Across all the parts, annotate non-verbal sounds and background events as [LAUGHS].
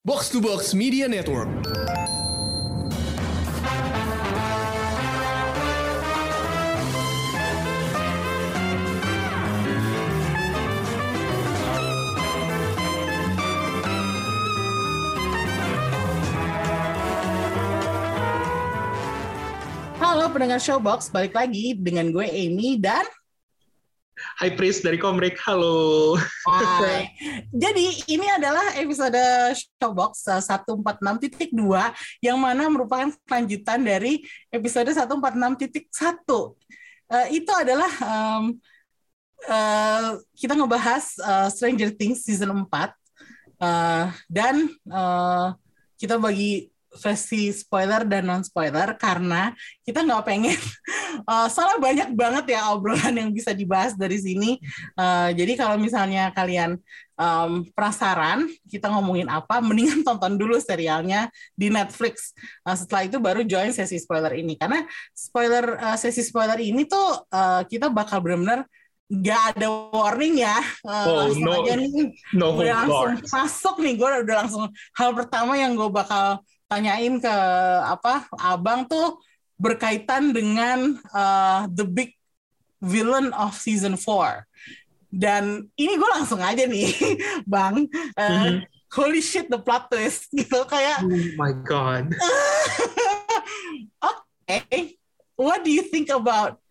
Box to Box Media Network. Halo pendengar Showbox, balik lagi dengan gue Amy dan Hai Pris dari Komrik, halo. Hai. [LAUGHS] Jadi ini adalah episode Showbox eh, 146.2 yang mana merupakan kelanjutan dari episode 146.1. Uh, itu adalah um, uh, kita ngebahas uh, Stranger Things season 4 uh, dan uh, kita bagi versi spoiler dan non spoiler karena kita nggak pengen uh, [LAUGHS] soalnya banyak banget ya obrolan yang bisa dibahas dari sini. Uh, jadi kalau misalnya kalian um, penasaran kita ngomongin apa mendingan tonton dulu serialnya di Netflix. Uh, setelah itu baru join sesi spoiler ini. Karena spoiler uh, sesi spoiler ini tuh uh, kita bakal benar-benar nggak ada warning ya. Uh, Oh, langsung no- aja nih. No udah langsung masuk nih gue udah langsung hal pertama yang gue bakal tanyain ke apa abang tuh berkaitan dengan uh, the big villain of season 4 dan ini gue langsung aja nih [LAUGHS] bang uh, Mhm. holy shit the plot twist [LAUGHS] gitu kayak Oh my God. [LAUGHS] okay what do you think about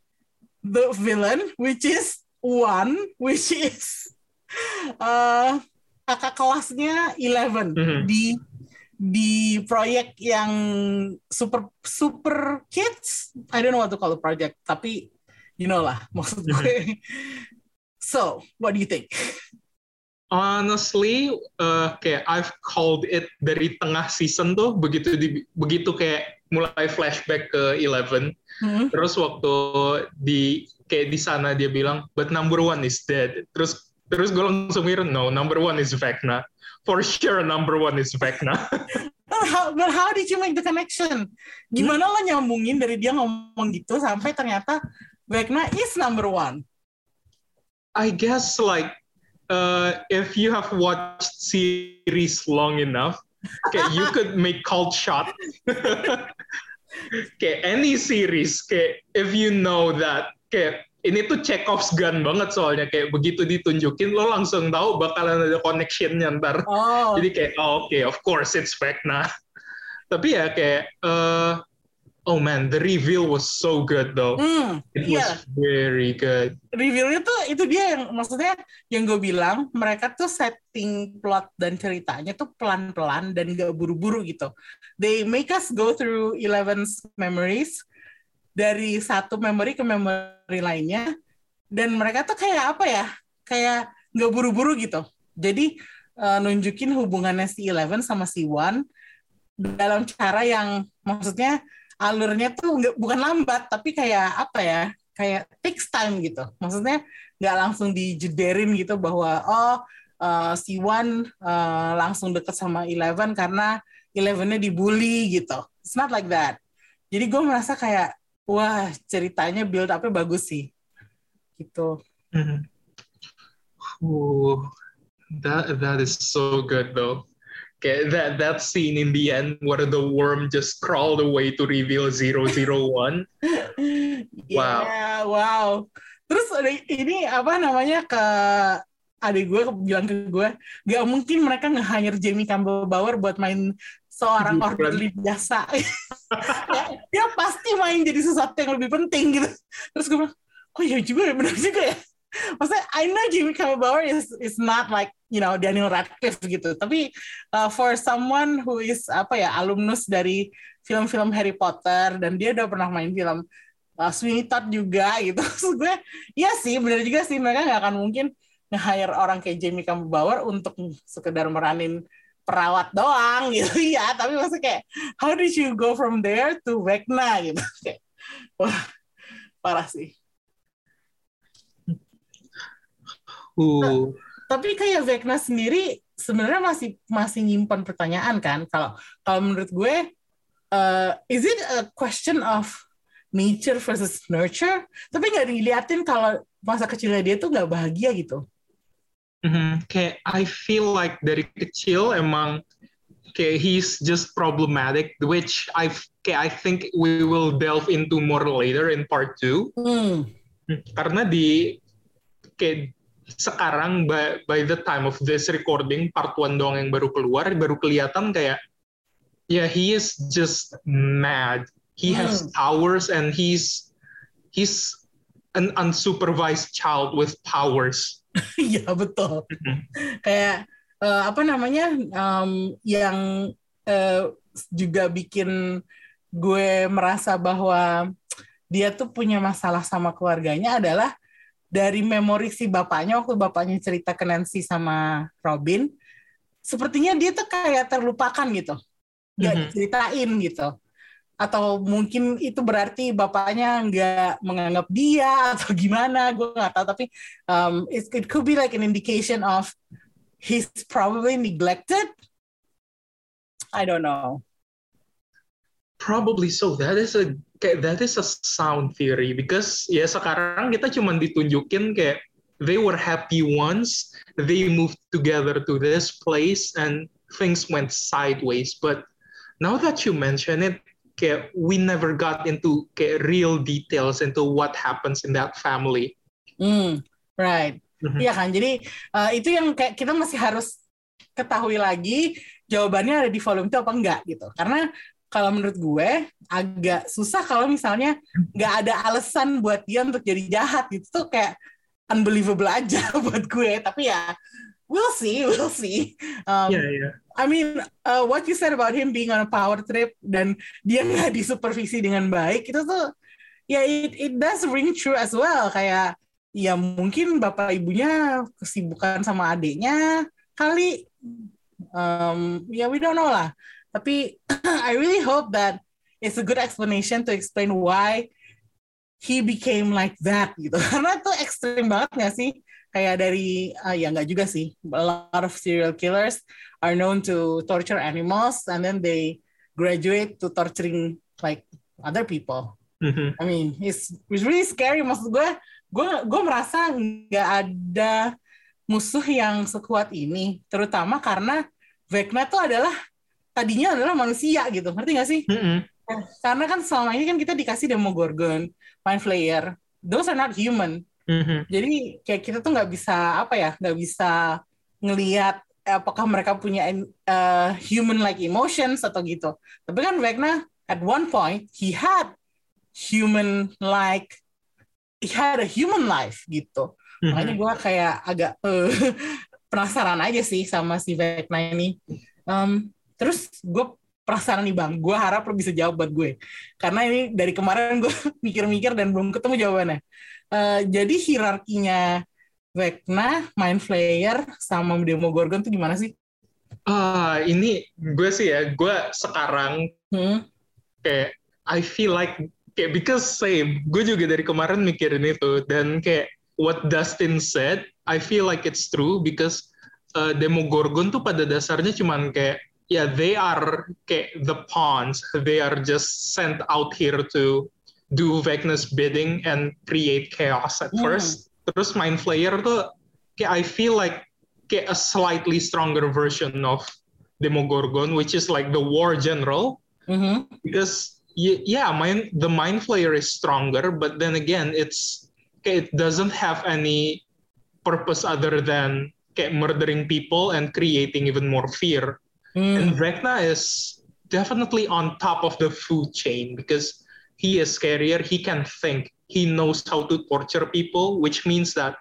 the villain which is one which is uh, kakak kelasnya Eleven Mhm. di di proyek yang super super kids I don't know what to call the project tapi you know lah [LAUGHS] maksud gue so what do you think Honestly, uh, kayak I've called it dari tengah season tuh begitu di, begitu kayak mulai flashback ke Eleven. Hmm? Terus waktu di kayak di sana dia bilang, but number one is dead. Terus terus gue langsung mikir, no, number one is Vecna. For sure, number one is Vecna. But how, but how did you make the connection? Gimana lo nyambungin dari dia ngomong gitu sampai ternyata Vecna is number one? I guess like uh, if you have watched series long enough, kayak you [LAUGHS] could make cult shot. [LAUGHS] kayak any series, kayak if you know that, kayak ini tuh Chekhov's gun banget soalnya kayak begitu ditunjukin lo langsung tahu bakalan ada connectionnya ntar. Oh, Jadi kayak oh, oke, of course it's Vecna. Tapi ya kayak uh, oh man, the reveal was so good though. hmm, It iya. was very good. Revealnya tuh itu dia yang maksudnya yang gue bilang mereka tuh setting plot dan ceritanya tuh pelan-pelan dan gak buru-buru gitu. They make us go through Eleven's memories dari satu memory ke memory lainnya dan mereka tuh kayak apa ya kayak nggak buru-buru gitu. Jadi eh, nunjukin hubungannya si Eleven sama si One dalam cara yang maksudnya alurnya tuh nggak bukan lambat tapi kayak apa ya kayak takes time gitu. Maksudnya nggak langsung dijederin gitu bahwa oh eh, si One eh, langsung deket sama Eleven karena Elevennya dibully gitu. It's not like that. Jadi gue merasa kayak wah ceritanya build up-nya bagus sih gitu Mhm. Ooh, that that is so good though. Okay, that that scene in the end where the worm just crawled away to reveal 001. [LAUGHS] Wow. Yeah, wow. Terus ada ini apa namanya ke adik gue bilang ke gue, gak mungkin mereka nge-hire Jamie Campbell Bower buat main seorang orderly biasa. Ya, [LAUGHS] dia pasti main jadi sesuatu yang lebih penting gitu. Terus gue bilang, oh iya juga ya, benar juga ya. Maksudnya, I know Jamie Campbell Bower is is not like you know Daniel Radcliffe gitu, tapi uh, for someone who is apa ya alumnus dari film-film Harry Potter dan dia udah pernah main film uh, Sweeney Todd juga gitu. [LAUGHS] Terus gue, iya sih, bener juga sih mereka nggak akan mungkin nge-hire orang kayak Jamie Campbell Bower untuk sekedar meranin perawat doang gitu [LAUGHS] ya. Tapi maksudnya kayak, how did you go from there to Vecna gitu? [LAUGHS] Kayak, wah, parah sih. Ooh. Tapi kayak Vecna sendiri sebenarnya masih masih nyimpan pertanyaan kan. Kalau kalau menurut gue, uh, is it a question of nature versus nurture? Tapi nggak diliatin kalau masa kecilnya dia tuh nggak bahagia gitu. Mhm. Kayak I feel like dari kecil emang okay, he's just problematic, which I okay, I think we will delve into more later in part two. Hmm. Karena di kayak sekarang by, by the time of this recording part one doang yang baru keluar baru kelihatan kayak yeah he is just mad he has Hmm. powers and he's he's an unsupervised child with powers [LAUGHS] Iya betul. Kayak eh, apa namanya em, yang eh, juga bikin gue merasa bahwa dia tuh punya masalah sama keluarganya adalah dari memori si bapaknya waktu bapaknya cerita ke Nancy sama Robin, sepertinya dia tuh kayak terlupakan gitu, nggak Mhm. diceritain gitu. Atau mungkin itu berarti bapaknya nggak menganggap dia [LAUGHS] atau gimana, gue nggak tahu. Tapi um, it, it could be like an indication of he's probably neglected. I don't know. probably so that is a kayak that is a sound theory because ya sekarang kita cuman ditunjukin kayak they were happy once they moved together to this place and things went sideways but now that you mention it kayak we never got into kayak real details into what happens in that family Hmm, right. Mhm. Iya kan. Jadi uh, itu yang kayak kita masih harus ketahui lagi jawabannya ada di volume itu apa enggak gitu. Karena kalau menurut gue agak susah kalau misalnya nggak ada alasan buat dia untuk jadi jahat gitu tuh kayak unbelievable aja [LAUGHS] buat gue. Tapi ya we'll see, we'll see. Um, yeah yeah I mean, uh, what you said about him being on a power trip dan dia nggak disupervisi dengan baik itu tuh ya it, it does ring true as well. Kayak ya mungkin bapak ibunya kesibukan sama adiknya kali. Um, ya we don't know lah. Tapi [CLEARS THROAT] I really hope that it's a good explanation to explain why he became like that gitu. [LAUGHS] Karena itu ekstrim banget nggak sih kayak dari ah, ya nggak juga sih a lot of serial killers are known to torture animals and then they graduate to torturing like other people Mhm. I mean, it's, it's really scary. Maksud gue, gue, gue merasa nggak ada musuh yang sekuat ini, terutama karena Vecna tuh adalah tadinya adalah manusia gitu, ngerti nggak sih? Mhm. Karena kan selama ini kan kita dikasih Demogorgon, Mind Flayer, those are not human. Mhm. Jadi kayak kita tuh nggak bisa apa ya, nggak bisa ngelihat eh, apakah mereka punya uh, human-like emotions atau gitu. Tapi kan Vecna at one point he had human like he had a human life gitu. Mhm. Makanya gue kayak agak eh, [LAUGHS] penasaran aja sih sama si Vecna ini. Em, terus gue penasaran nih bang, gue harap lo bisa jawab buat gue. Karena ini dari kemarin gue [LAUGHS] mikir-mikir dan belum ketemu jawabannya. Eh, jadi hierarkinya Vecna, Mind Flayer, sama Demogorgon tuh gimana sih? ah ini gue sih ya gue sekarang Hmm? kayak I feel like kayak because same gue juga dari kemarin mikirin itu dan kayak what Dustin said I feel like it's true because uh, Demogorgon tuh pada dasarnya cuman kayak ya they are kayak the pawns they are just sent out here to do Vecna's bidding and create chaos at first terus Mind Flayer tuh kayak I feel like kayak a slightly stronger version of Demogorgon which is like the war general Mhm. because yeah mind the mind flayer is stronger but then again it's it doesn't have any purpose other than kayak murdering people and creating even more fear Hmm. and Vecna is definitely on top of the food chain because he is scarier he can think he knows how to torture people which means that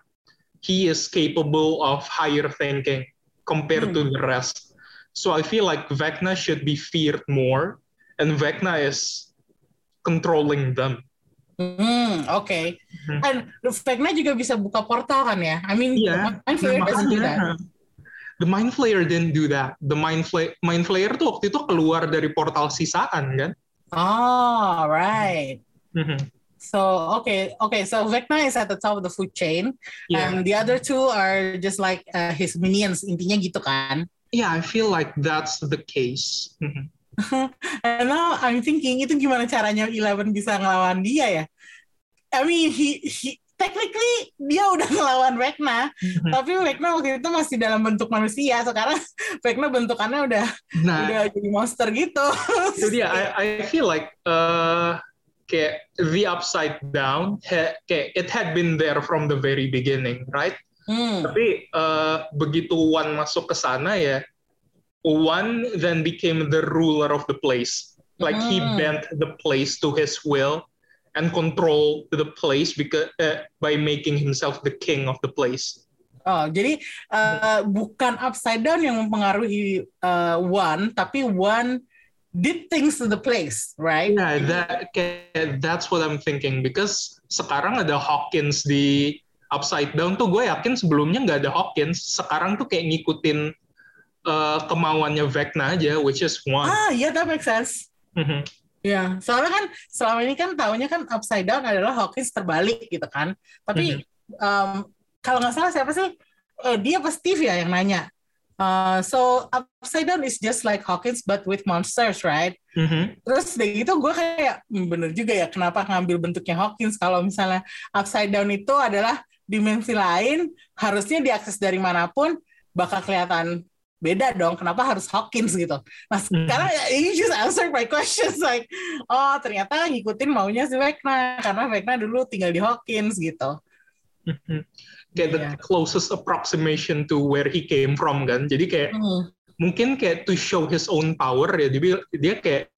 he is capable of higher thinking compared to the rest so I feel like Vecna should be feared more and Vecna is controlling them. Hmm, oke. Mhm. And Vecna juga bisa buka portal kan ya? I mean, Iya, Mind Flayer doesn't do that. The Mind Flayer didn't do that. The Mind Flayer, Mind Flayer tuh waktu itu keluar dari portal sisaan kan? Oh, right. Mhm. So okay, okay. So Vecna is at the top of the food chain, Yeah. and the other two are just like uh, his minions. Intinya gitu kan? Yeah, I feel like that's the case. Mhm. [LAUGHS] And now I'm thinking itu gimana caranya Eleven bisa ngelawan dia ya? I mean, he he technically dia udah [LAUGHS] ngelawan Vecna, Mhm. tapi Vecna waktu itu masih dalam bentuk manusia. Sekarang [LAUGHS] Vecna bentukannya udah Nah, udah jadi monster gitu. itu dia. I, I feel like uh, kayak the upside down, ha, kayak it had been there from the very beginning, right? Hmm. Tapi uh, begitu One masuk ke sana ya, One then became the ruler of the place. Like he Hmm. bent the place to his will and control the place because uh, by making himself the king of the place. Oh, jadi uh, bukan upside down yang mempengaruhi uh, One, tapi One did things to the place, right? Yeah, that that's what I'm thinking because sekarang ada Hawkins di Upside Down tuh gue yakin sebelumnya nggak ada Hawkins. Sekarang tuh kayak ngikutin uh, kemauannya Vecna aja, which is one. Ah, iya, that makes sense. Mhm. Ya, soalnya kan selama ini kan tahunya kan upside down adalah Hawkins terbalik gitu kan. Tapi um, kalau nggak salah siapa sih? Eh, dia apa Steve ya yang nanya. Uh, so upside down is just like Hawkins but with monsters, right? Mhm. Terus dari itu gue kayak "Hmm, bener juga ya kenapa ngambil bentuknya Hawkins kalau misalnya upside down itu adalah dimensi lain harusnya diakses dari mana pun bakal kelihatan beda dong kenapa harus Hawkins gitu nah sekarang ya you just answer my questions [LAUGHS] like oh ternyata ngikutin maunya si Vecna karena Vecna dulu tinggal di Hawkins gitu. Kayak the Iya. closest approximation to where he came from kan. Jadi kayak Hmm. mungkin kayak to show his own power ya dia, dia kayak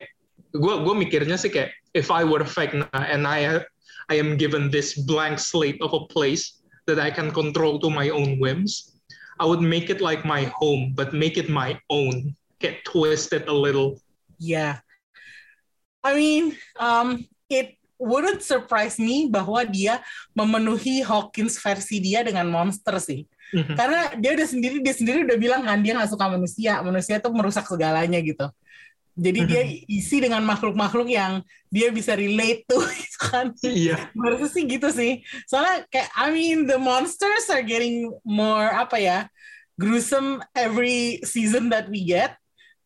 gue gue mikirnya sih kayak if I were Vecna and I I am given this blank slate of a place that I can control to my own whims I would make it like my home but make it my own get twisted a little Yeah. I mean, um, it wouldn't surprise me bahwa dia memenuhi Hawkins versi dia dengan monster sih. Mhm. Karena dia udah sendiri dia sendiri udah bilang kan dia nggak suka manusia, manusia tuh merusak segalanya gitu. Jadi dia isi dengan makhluk-makhluk yang dia bisa relate tuh [LAUGHS] gitu kan. iya Menurutku sih gitu sih. Soalnya kayak I mean the monsters are getting more apa ya gruesome every season that we get.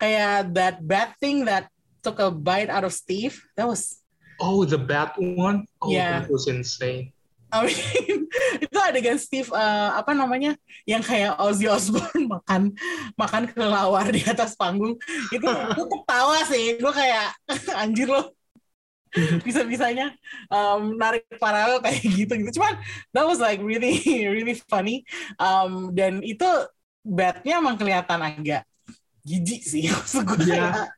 Kayak that bad thing that took a bite out of Steve. That was oh the bad one oh Yeah. that was insane I mean [LAUGHS] adegan Steve eh, apa namanya yang kayak Ozzy Osbourne [LAUGHS] makan makan kelelawar di atas panggung. Itu [LAUGHS] gue ketawa sih. Gue kayak [LAUGHS] anjir loh. Bisa bisanya um, narik paralel kayak gitu gitu. Cuman that was like really really funny. Um, dan itu badnya emang kelihatan agak jijik sih maksud gue kayak,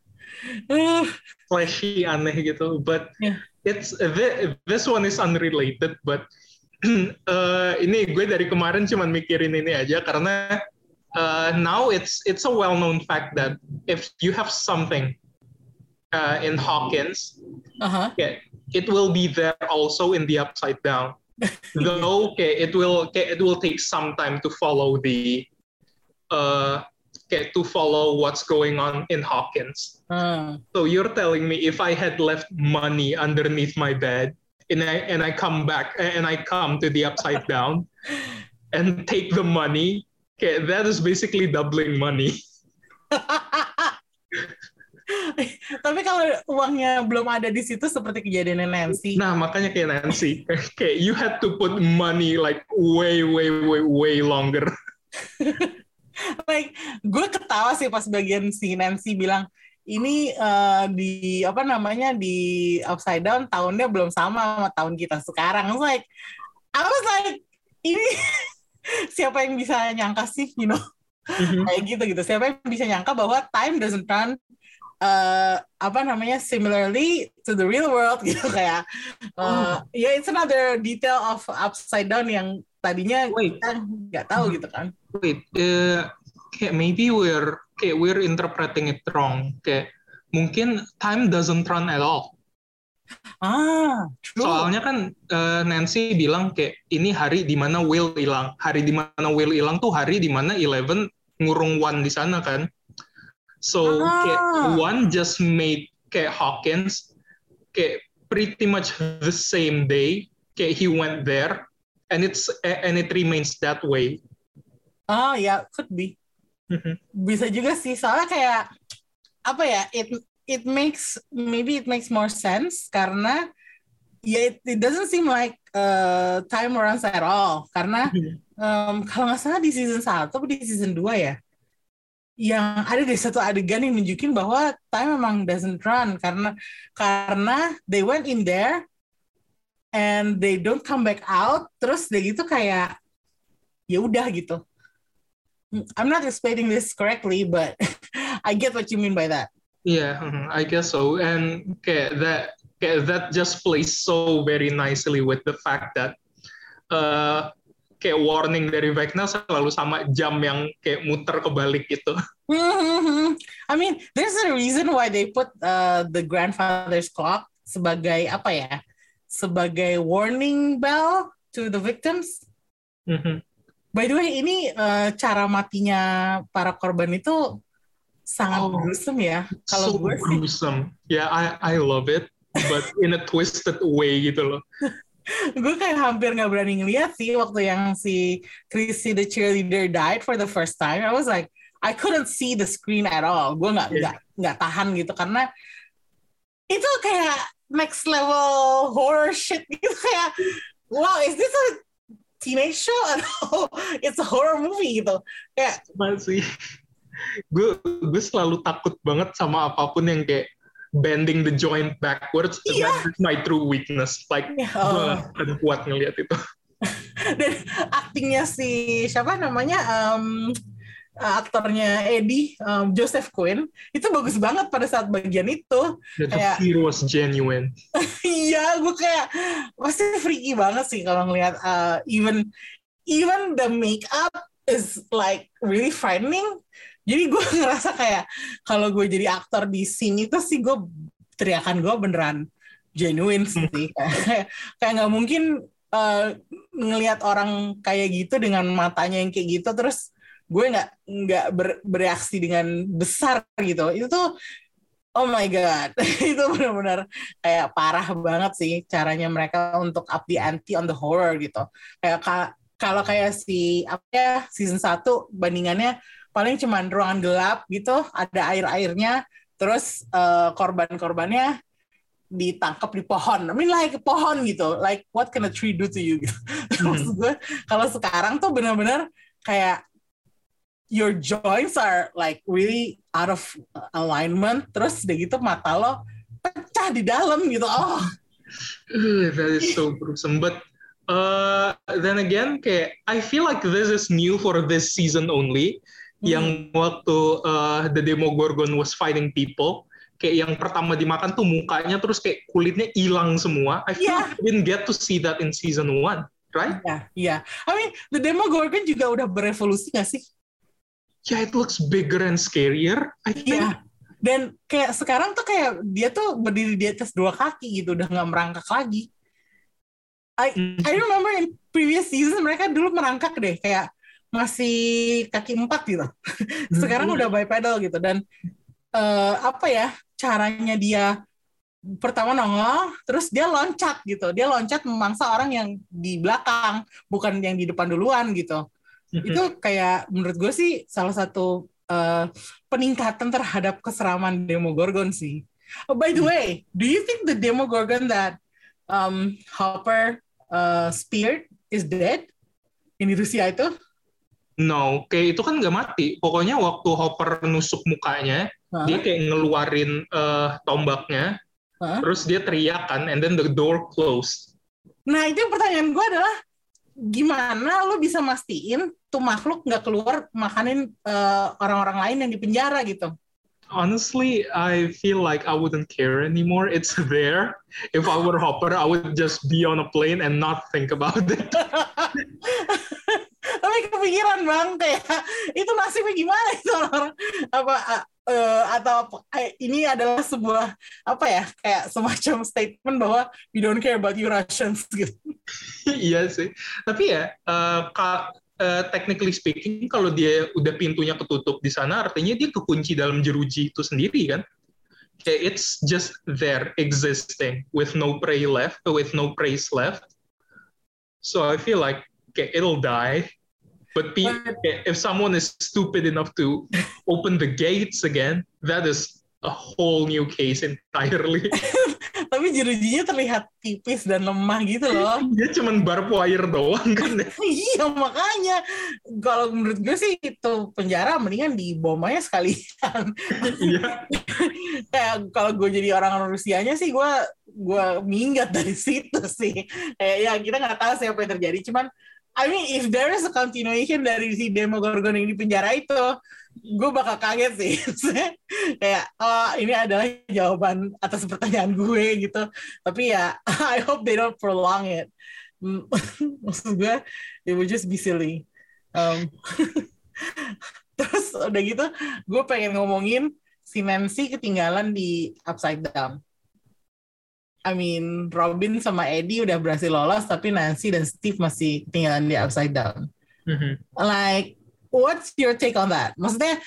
eh, flashy aneh gitu. But Yeah. it's thi- this one is unrelated but uh, [CLEARS THROAT] ini gue dari kemarin cuman mikirin ini aja karena uh, now it's it's a well known fact that if you have something uh, in Hawkins uh-huh. yeah, it will be there also in the upside down [LAUGHS] though okay, it will okay, it will take some time to follow the uh, okay, to follow what's going on in Hawkins Hmm. so you're telling me if I had left money underneath my bed and I and I come back and I come to the upside [LAUGHS] down and take the money, okay, that is basically doubling money. [LAUGHS] Tapi kalau uangnya belum ada di situ seperti kejadian Nancy. Nah, makanya kayak Nancy, [LAUGHS] kayak you had to put money like way way way way longer. like gue ketawa sih pas bagian si Nancy bilang ini eh, di apa namanya di upside down tahunnya belum sama sama tahun kita sekarang. I was like, I was like ini [LAUGHS] siapa yang bisa nyangka sih, you know? kayak gitu gitu. Siapa yang bisa nyangka bahwa time doesn't run eh, apa namanya similarly to the real world [LAUGHS] gitu kayak eh, ya it's another detail of upside down yang tadinya Wait. kita nggak tahu gitu kan. Wait, uh, maybe we're kayak we're interpreting it wrong. Kayak mungkin time doesn't run at all. Ah, true. Soalnya kan eh, Nancy bilang kayak ini hari di mana Will hilang. Hari di mana Will hilang tuh hari di mana Eleven ngurung One di sana kan. So kayak Ah. One just made kayak Hawkins kayak pretty much the same day kayak he went there and it's and it remains that way. Oh ya, could be. Bisa juga sih. Soalnya kayak apa ya? It it makes maybe it makes more sense karena ya it, it doesn't seem like uh, time runs at all karena um, kalau nggak salah di season 1 atau di season 2 ya yang ada di satu adegan yang nunjukin bahwa time memang doesn't run karena karena they went in there and they don't come back out terus dia gitu kayak ya udah gitu I'm not explaining this correctly but [LAUGHS] I get what you mean by that Yeah, mhm, I guess so. And kayak that kayak that just plays so very nicely with the fact that uh, kayak warning dari Vecna selalu sama jam yang kayak muter kebalik gitu. [LAUGHS] Mhm. I mean, there's a reason why they put uh, the grandfather's clock sebagai apa ya? Sebagai warning bell to the victims. Mhm. By the way, ini uh, cara matinya para korban itu sangat Oh. gruesome ya. so Kalau gue sih, gruesome. Yeah, I I love it, but in a twisted way gitu loh. [LAUGHS] gue kayak hampir nggak berani ngeliat sih waktu yang si Chrissy the cheerleader died for the first time. I was like, I couldn't see the screen at all. Gue nggak Yeah. nggak nggak tahan gitu karena itu kayak next level horror shit gitu [LAUGHS] kayak, wow, is this a teenage show [LAUGHS] atau it's a horror movie gitu? Kayak Masih. Gue gue selalu takut banget sama apa pun yang kayak bending the joint backwards. Iya. That's my true weakness. Like gue oh. akan kuat ngeliat itu. [LAUGHS] dan aktingnya si siapa namanya um, aktornya Eddie um, Joseph Quinn itu bagus banget pada saat bagian itu. The Kayak- fear was genuine. [LAUGHS] iya gue kayak pasti freaky banget sih kalau ngeliat uh, even even the makeup is like really frightening. Jadi gue [LAUGHS] ngerasa kayak kalau gue jadi aktor di scene itu sih gue teriakan gue beneran genuine sih. [LAUGHS] Kayak kayak nggak mungkin uh, ngelihat orang kayak gitu dengan matanya yang kayak gitu terus gue nggak nggak ber- bereaksi dengan besar gitu. Itu tuh oh my god. [LAUGHS] Itu benar-benar kayak parah banget sih caranya mereka untuk up the ante on the horror gitu. Kayak ka- kalau kayak si apa ya season 1 bandingannya paling cuman ruangan gelap gitu ada air-airnya terus eh, korban-korbannya ditangkap di pohon. I mean like pohon gitu. Like what can a tree do to you gitu. [LAUGHS] Maksud gue kalau sekarang tuh benar-benar kayak your joints are like really out of alignment terus udah gitu mata lo pecah di dalam gitu oh that is so gruesome. But uh, then again, kayak I feel like this is new for this season only. Yang waktu uh, the Demogorgon was fighting people, kayak yang pertama dimakan tuh mukanya terus kayak kulitnya hilang semua. I feel Yeah. like we didn't get to see that in season one, right? Iya, iya. I mean, The Demogorgon juga udah berevolusi gak sih? Yeah, it looks bigger and scarier. I think. Iya. Dan kayak sekarang tuh kayak dia tuh berdiri di atas dua kaki gitu, udah nggak merangkak lagi. I. I remember in previous season mereka dulu merangkak deh, kayak masih kaki empat gitu. [LAUGHS] Sekarang Hmm. udah bipedal gitu dan eh, apa ya caranya dia pertama nongol, terus dia loncat gitu. Dia loncat memangsa orang yang di belakang, bukan yang di depan duluan gitu. Itu kayak menurut gue sih salah satu eh, peningkatan terhadap keseraman Demogorgon sih. Oh, by the way, do you think the Demogorgon that um, Hopper uh, speared is dead? Yang di Rusia itu? No, kayak itu kan nggak mati. Pokoknya waktu Hopper nusuk mukanya, Hah? dia kayak ngeluarin uh, tombaknya, Hah? terus dia teriak kan, and then the door closed. Nah itu pertanyaan gue adalah gimana lo bisa mastiin tuh makhluk nggak keluar makanin eh, orang-orang lain yang di penjara gitu? Honestly, I feel like I wouldn't care anymore. It's [LAUGHS] there. If I were Hopper, I would just be on a plane and not think about it. [LAUGHS] Tapi kepikiran bang kayak itu nasibnya gimana [LAUGHS] itu orang apa eh, atau eh, ini adalah sebuah apa ya kayak semacam statement bahwa we don't care about you Russians [LAUGHS] gitu. iya sih. Tapi ya, uh, ka- uh, technically speaking, kalau dia udah pintunya ketutup di sana, artinya dia kekunci dalam jeruji itu sendiri kan? Kayak it's just there, existing, with no prey left, with no prey left. So I feel like okay, it'll die. But okay, if someone is stupid enough to open the gates again, that is a whole new case entirely. [LAUGHS] tapi jerujinya terlihat tipis dan lemah gitu loh. [LAUGHS] Dia cuman barbed wire doang kan. [LAUGHS] iya makanya kalau menurut gue sih itu penjara mendingan di aja sekalian. Iya. Kayak kalau gue jadi orang Rusianya sih gue gue minggat dari situ sih. Kayak ya kita nggak tahu sih apa yang terjadi. Cuman I mean if there is a continuation dari si Demogorgon yang di penjara itu, gue bakal kaget sih. [LAUGHS] kayak oh ini adalah jawaban atas pertanyaan gue gitu. Tapi ya [LAUGHS] I hope they don't prolong it. [LAUGHS] Maksud gue it would just be silly. Um, terus udah gitu gue pengen ngomongin si Nancy ketinggalan di Upside Down. I mean, Robin sama Eddie udah berhasil lolos, tapi Nancy dan Steve masih ketinggalan di Upside Down. Mhm. Like, what's your take on that? Maksudnya,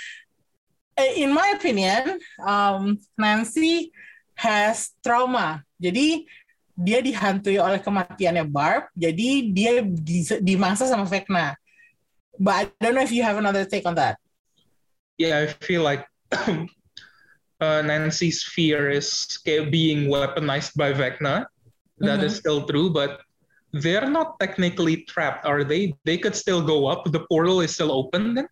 eh, in my opinion, um, Nancy has trauma. Jadi, dia dihantui oleh kematiannya Barb, jadi dia di- dimangsa sama Vecna. But I don't know if you have another take on that. Yeah, I feel like [CLEARS THROAT] uh, Nancy's fear is being weaponized by Vecna. That is still true, but they're not technically trapped, are they? They could still go up. The portal is still open then.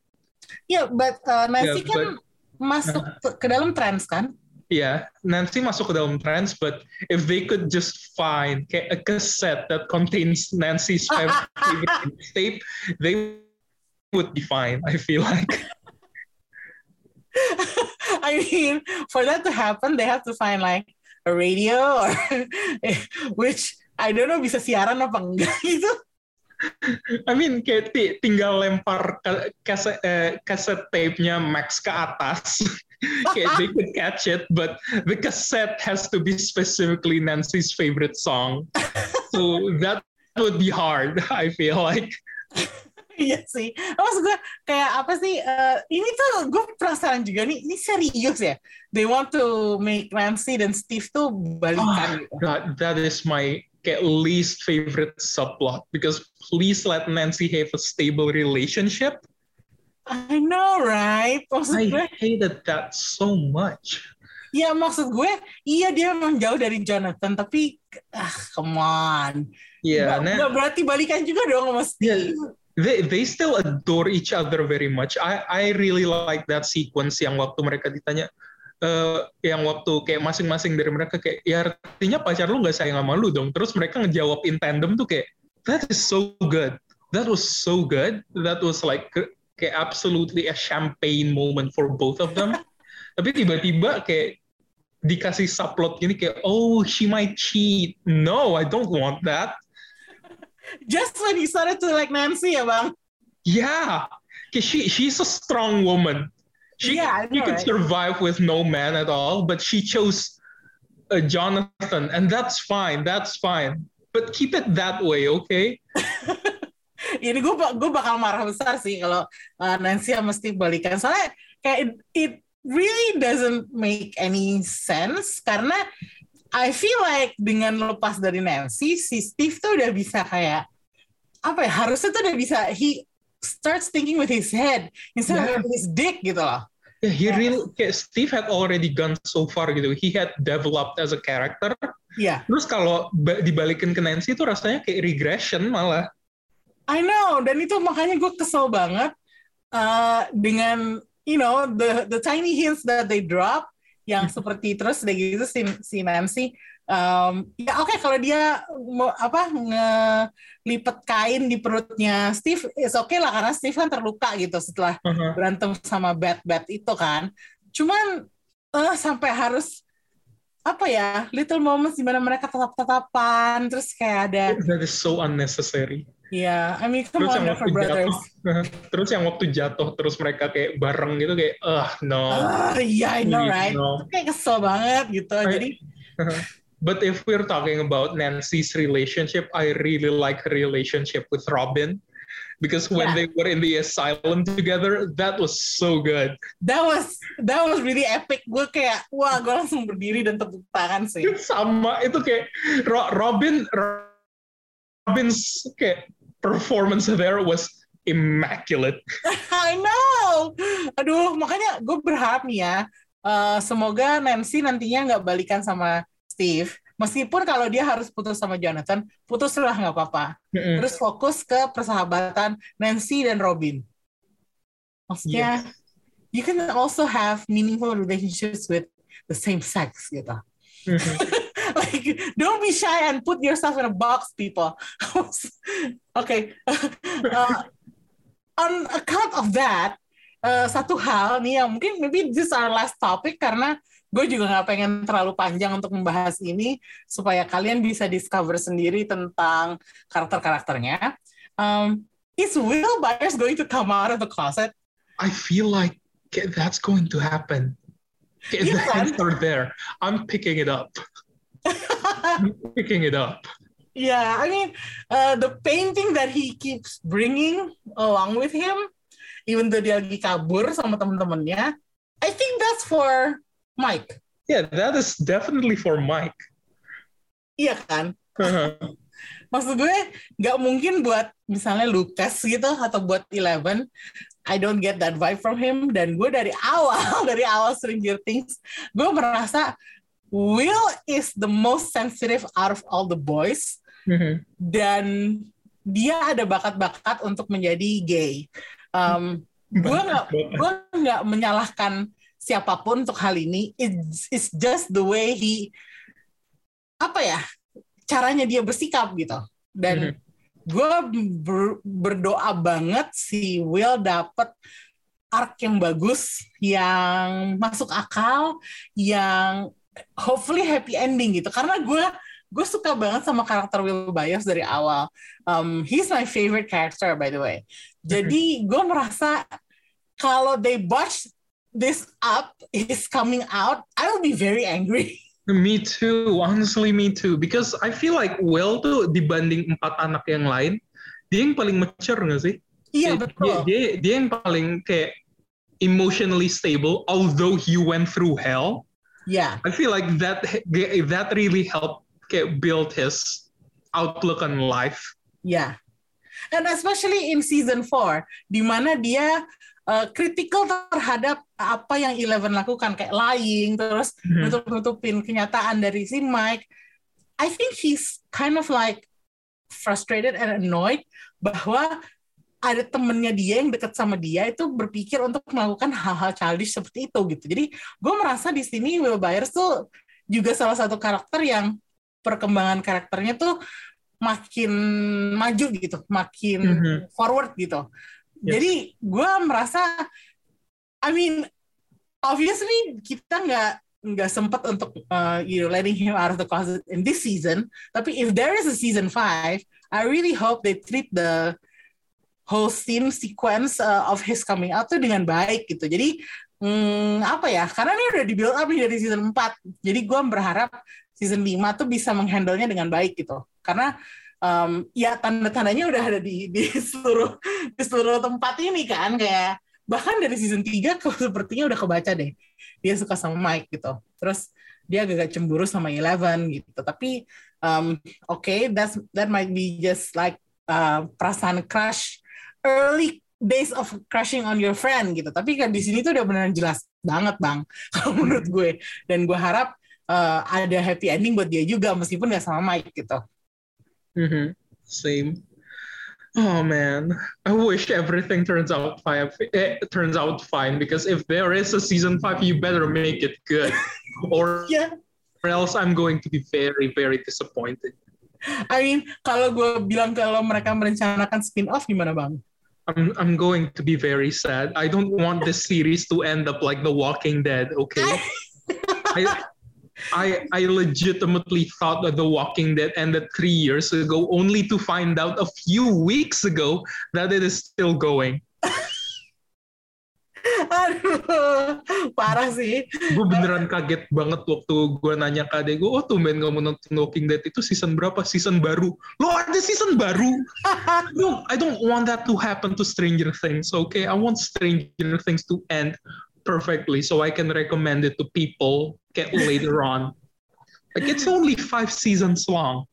Yeah, but uh, Nancy Yeah, kan masuk ke- ke dalam trans kan? Yeah, Nancy masuk ke dalam trance, but if they could just find a cassette that contains Nancy's [LAUGHS] favorite tape, they would be fine. I feel like. [LAUGHS] [LAUGHS] I mean, for that to happen, they have to find like a radio or [LAUGHS] which I don't know bisa siaran apa enggak [LAUGHS] gitu. I mean, kayak tinggal lempar kaset, eh, tape-nya Max ke atas. kayak they could catch it, but the cassette has to be specifically Nancy's favorite song. So that would be hard, I feel like. Iya sih. Maksud gue kayak apa sih? eh, ini tuh gue penasaran juga nih. Ini serius ya? They want to make Nancy dan Steve tuh balikan. gitu. God, that is my kayak least favorite subplot because please let Nancy have a stable relationship. I know, right? Maksud gue, I hated that so much. ya maksud gue, iya dia memang jauh dari Jonathan, tapi ah, come on. Yeah, Nggak- Nan- nggak berarti balikan juga dong sama Steve. They they still adore each other very much. I I really like that sequence yang waktu mereka ditanya eh yang waktu kayak masing-masing dari mereka kayak ya artinya pacar lu nggak sayang sama lu dong. Terus mereka ngejawab in tandem tuh kayak that is so good. That was so good. That was like ke- kayak absolutely a champagne moment for both of them. [LAUGHS] Tapi tiba-tiba kayak dikasih subplot gini kayak oh she might cheat. No, I don't want that. Just when he started to like Nancy ya bang. Yeah, she she's a strong woman. She Yeah, I she know, could right? survive with no man at all, but she chose uh, Jonathan, and that's fine. That's fine. But keep it that way, okay? [LAUGHS] Ini gue gue bakal marah besar sih kalau uh, Nancy Steve balikan. Soalnya kayak it, it really doesn't make any sense karena I feel like dengan lepas dari Nancy, si Steve tuh udah bisa kayak apa ya? Harusnya tuh udah bisa he starts thinking with his head instead Yeah. of his dick gitu loh. Yeah, he Yeah. really kayak Steve had already gone so far gitu. He had developed as a character. Iya, Terus kalau ba- dibalikin ke Nancy itu rasanya kayak regression malah. I know. Dan itu makanya gue kesel banget uh, dengan you know the the tiny hints that they drop yang [LAUGHS] seperti terus udah gitu si, si Nancy um, ya oke kalau dia mau apa ngelipet kain di perutnya Steve is oke lah karena Steve kan terluka gitu setelah Uh-huh. berantem sama Bat Bat itu kan cuman eh sampai harus apa ya little moments di mana mereka tetap tatapan terus kayak ada That is so unnecessary. Ya I mean come Terus on yang waktu brothers jatuh, [LAUGHS] terus yang waktu jatuh terus mereka kayak bareng gitu kayak, ah no. Ah, iya, I know, Please, right? no. Kayak kesel banget gitu. I- Jadi, [LAUGHS] But if we're talking about Nancy's relationship, I really like her relationship with Robin. Because when Yeah. they were in the asylum together, that was so good. that was that was really epic. Gue kayak, wah, gue langsung berdiri dan tepuk tangan sih. [LAUGHS] Sama itu kayak Ro- Robin Robin's kayak performance there was immaculate. [LAUGHS] I know. Aduh, makanya gue berharap nih ya, eh, semoga Nancy nantinya nggak balikan sama Steve, meskipun kalau dia harus putus sama Jonathan, putuslah nggak apa-apa. Mm-mm. Terus fokus ke persahabatan Nancy dan Robin. Maksudnya, you can also have meaningful relationships with the same sex gitu. Mhm. Like don't be shy and put yourself in a box people [LAUGHS] okay Uh, on account of that uh, satu hal nih yang mungkin maybe this is our last topic karena gue juga nggak pengen terlalu panjang untuk membahas ini supaya kalian bisa discover sendiri tentang karakter-karakternya um, is Will Byers going to come out of the closet I feel like that's going to happen. Yeah, the hints are there. I'm picking it up. [LAUGHS] Picking it up. Yeah, I mean, uh, the painting that he keeps bringing along with him, even though dia lagi kabur sama temen-temennya, I think that's for Mike. Yeah, that is definitely for Mike. Iya kan? Uh-huh. [LAUGHS] Maksud gue nggak mungkin buat misalnya Lucas gitu atau buat Eleven. I don't get that vibe from him. Dan gue dari awal, [LAUGHS] dari awal Stranger Things, gue merasa Will is the most sensitive out of all the boys. Mhm. dan dia ada bakat-bakat untuk menjadi gay. Um, [LAUGHS] gue nggak gue nggak menyalahkan siapa pun untuk hal ini. It's, it's just the way he apa ya caranya dia bersikap gitu. Dan gue ber- berdoa banget si Will dapet arc yang bagus, yang masuk akal, yang hopefully happy ending gitu. Karena gue gue suka banget sama karakter Will Byers dari awal. Um, he's my favorite character by the way. Jadi gue merasa kalau they botch this up, is coming out, I will be very angry. [LAUGHS] Me too, honestly me too. Because I feel like Will tuh dibanding empat anak yang lain, dia yang paling mature nggak sih? Iya betul. Dia, dia, dia yang paling kayak emotionally stable, although he went through hell. Ya, I feel like that that really helped kayak build his outlook on life. ya. And especially in season 4, di mana dia uh, critical terhadap apa yang Eleven lakukan kayak lying terus Mhm. nutup-nutupin kenyataan dari si Mike. I think he's kind of like frustrated and annoyed bahwa ada temennya dia yang deket sama dia itu berpikir untuk melakukan hal-hal childish seperti itu gitu. Jadi gue merasa di sini Will Byers tuh juga salah satu karakter yang perkembangan karakternya tuh makin maju gitu, makin Mhm. forward gitu. Yes. Jadi gue merasa, I mean, obviously kita nggak nggak sempat untuk uh, you know letting him out of the closet in this season. Tapi if there is a season 5, I really hope they treat the whole scene sequence uh, of his coming out tuh dengan baik gitu. Jadi hmm, apa ya? Karena ini udah di build up nih dari season 4. Jadi gue berharap season 5 tuh bisa menghandle-nya dengan baik gitu. Karena um, ya tanda-tandanya udah ada di di seluruh di seluruh tempat ini kan kayak bahkan dari season 3 kok sepertinya udah kebaca deh dia suka sama Mike gitu terus dia agak cemburu sama Eleven gitu tapi um, oke okay, that's that might be just like uh, perasaan crush early days of crushing on your friend gitu tapi kan di sini tuh udah beneran jelas banget bang [LAUGHS] kalau menurut gue dan gue harap uh, ada happy ending buat dia juga meskipun gak sama Mike gitu Mhm. Same. Oh man, I wish everything turns out fine. Eh, turns out fine because if there is a season five, you better make it good, [LAUGHS] or ya else I'm going to be very, very disappointed. I mean kalau gue bilang kalau mereka merencanakan spin off gimana bang I'm I'm going to be very sad. I don't want this series to end up like The Walking Dead. Okay, I, I I legitimately thought that The Walking Dead ended three years ago, only to find out a few weeks ago that it is still going. Aduh, parah sih. Gue beneran kaget banget waktu gue nanya ke adek gue, oh tumben kamu nonton Walking Dead itu season berapa? Season baru. Lo ada season baru? [LAUGHS] No, I don't want that to happen to Stranger Things. Okay, I want Stranger Things to end perfectly so I can recommend it to people get later [LAUGHS] on. Like it's only five seasons long.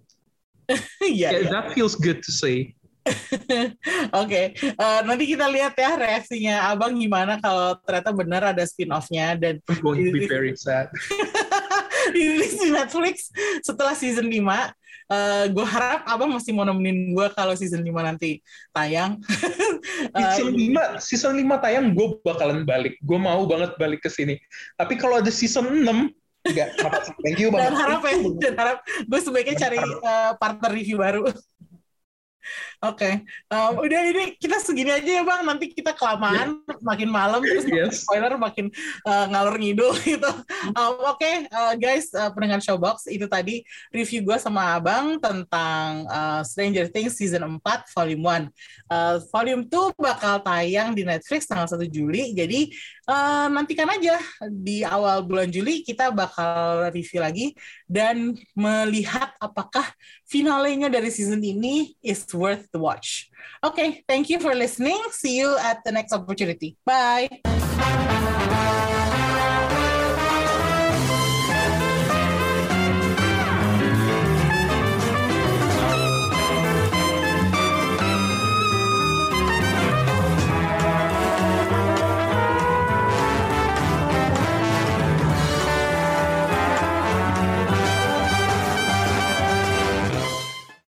[LAUGHS] Yeah, iya. that feels good to say. [LAUGHS] Oke, eh, nanti kita lihat ya reaksinya Abang gimana kalau ternyata benar ada spin-off-nya dan I'm going to be very sad. [LAUGHS] di Netflix setelah season 5 Uh, gue harap abang masih mau nemenin gue kalau season 5 nanti tayang. [LAUGHS] season uh, 5, season 5 tayang gue bakalan balik. Gue mau banget balik ke sini. Tapi kalau ada season 6, enggak. Thank you banget. Dan harap ya, dan harap gue sebaiknya cari uh, partner review baru. Oke, okay. um, udah ini kita segini aja ya bang. Nanti kita kelamaan, yeah. makin malam terus yes. spoiler makin uh, ngalor ngidul [LAUGHS] gitu. Um, Oke, okay, uh, guys, uh, pendengar Showbox itu tadi review gue sama abang tentang uh, Stranger Things season 4 volume 1. Uh, volume 2 bakal tayang di Netflix tanggal 1 Juli. Jadi uh, nantikan aja di awal bulan Juli kita bakal review lagi dan melihat apakah finalenya dari season ini is worth the watch. Okay, thank you for listening. See you at the next opportunity. Bye.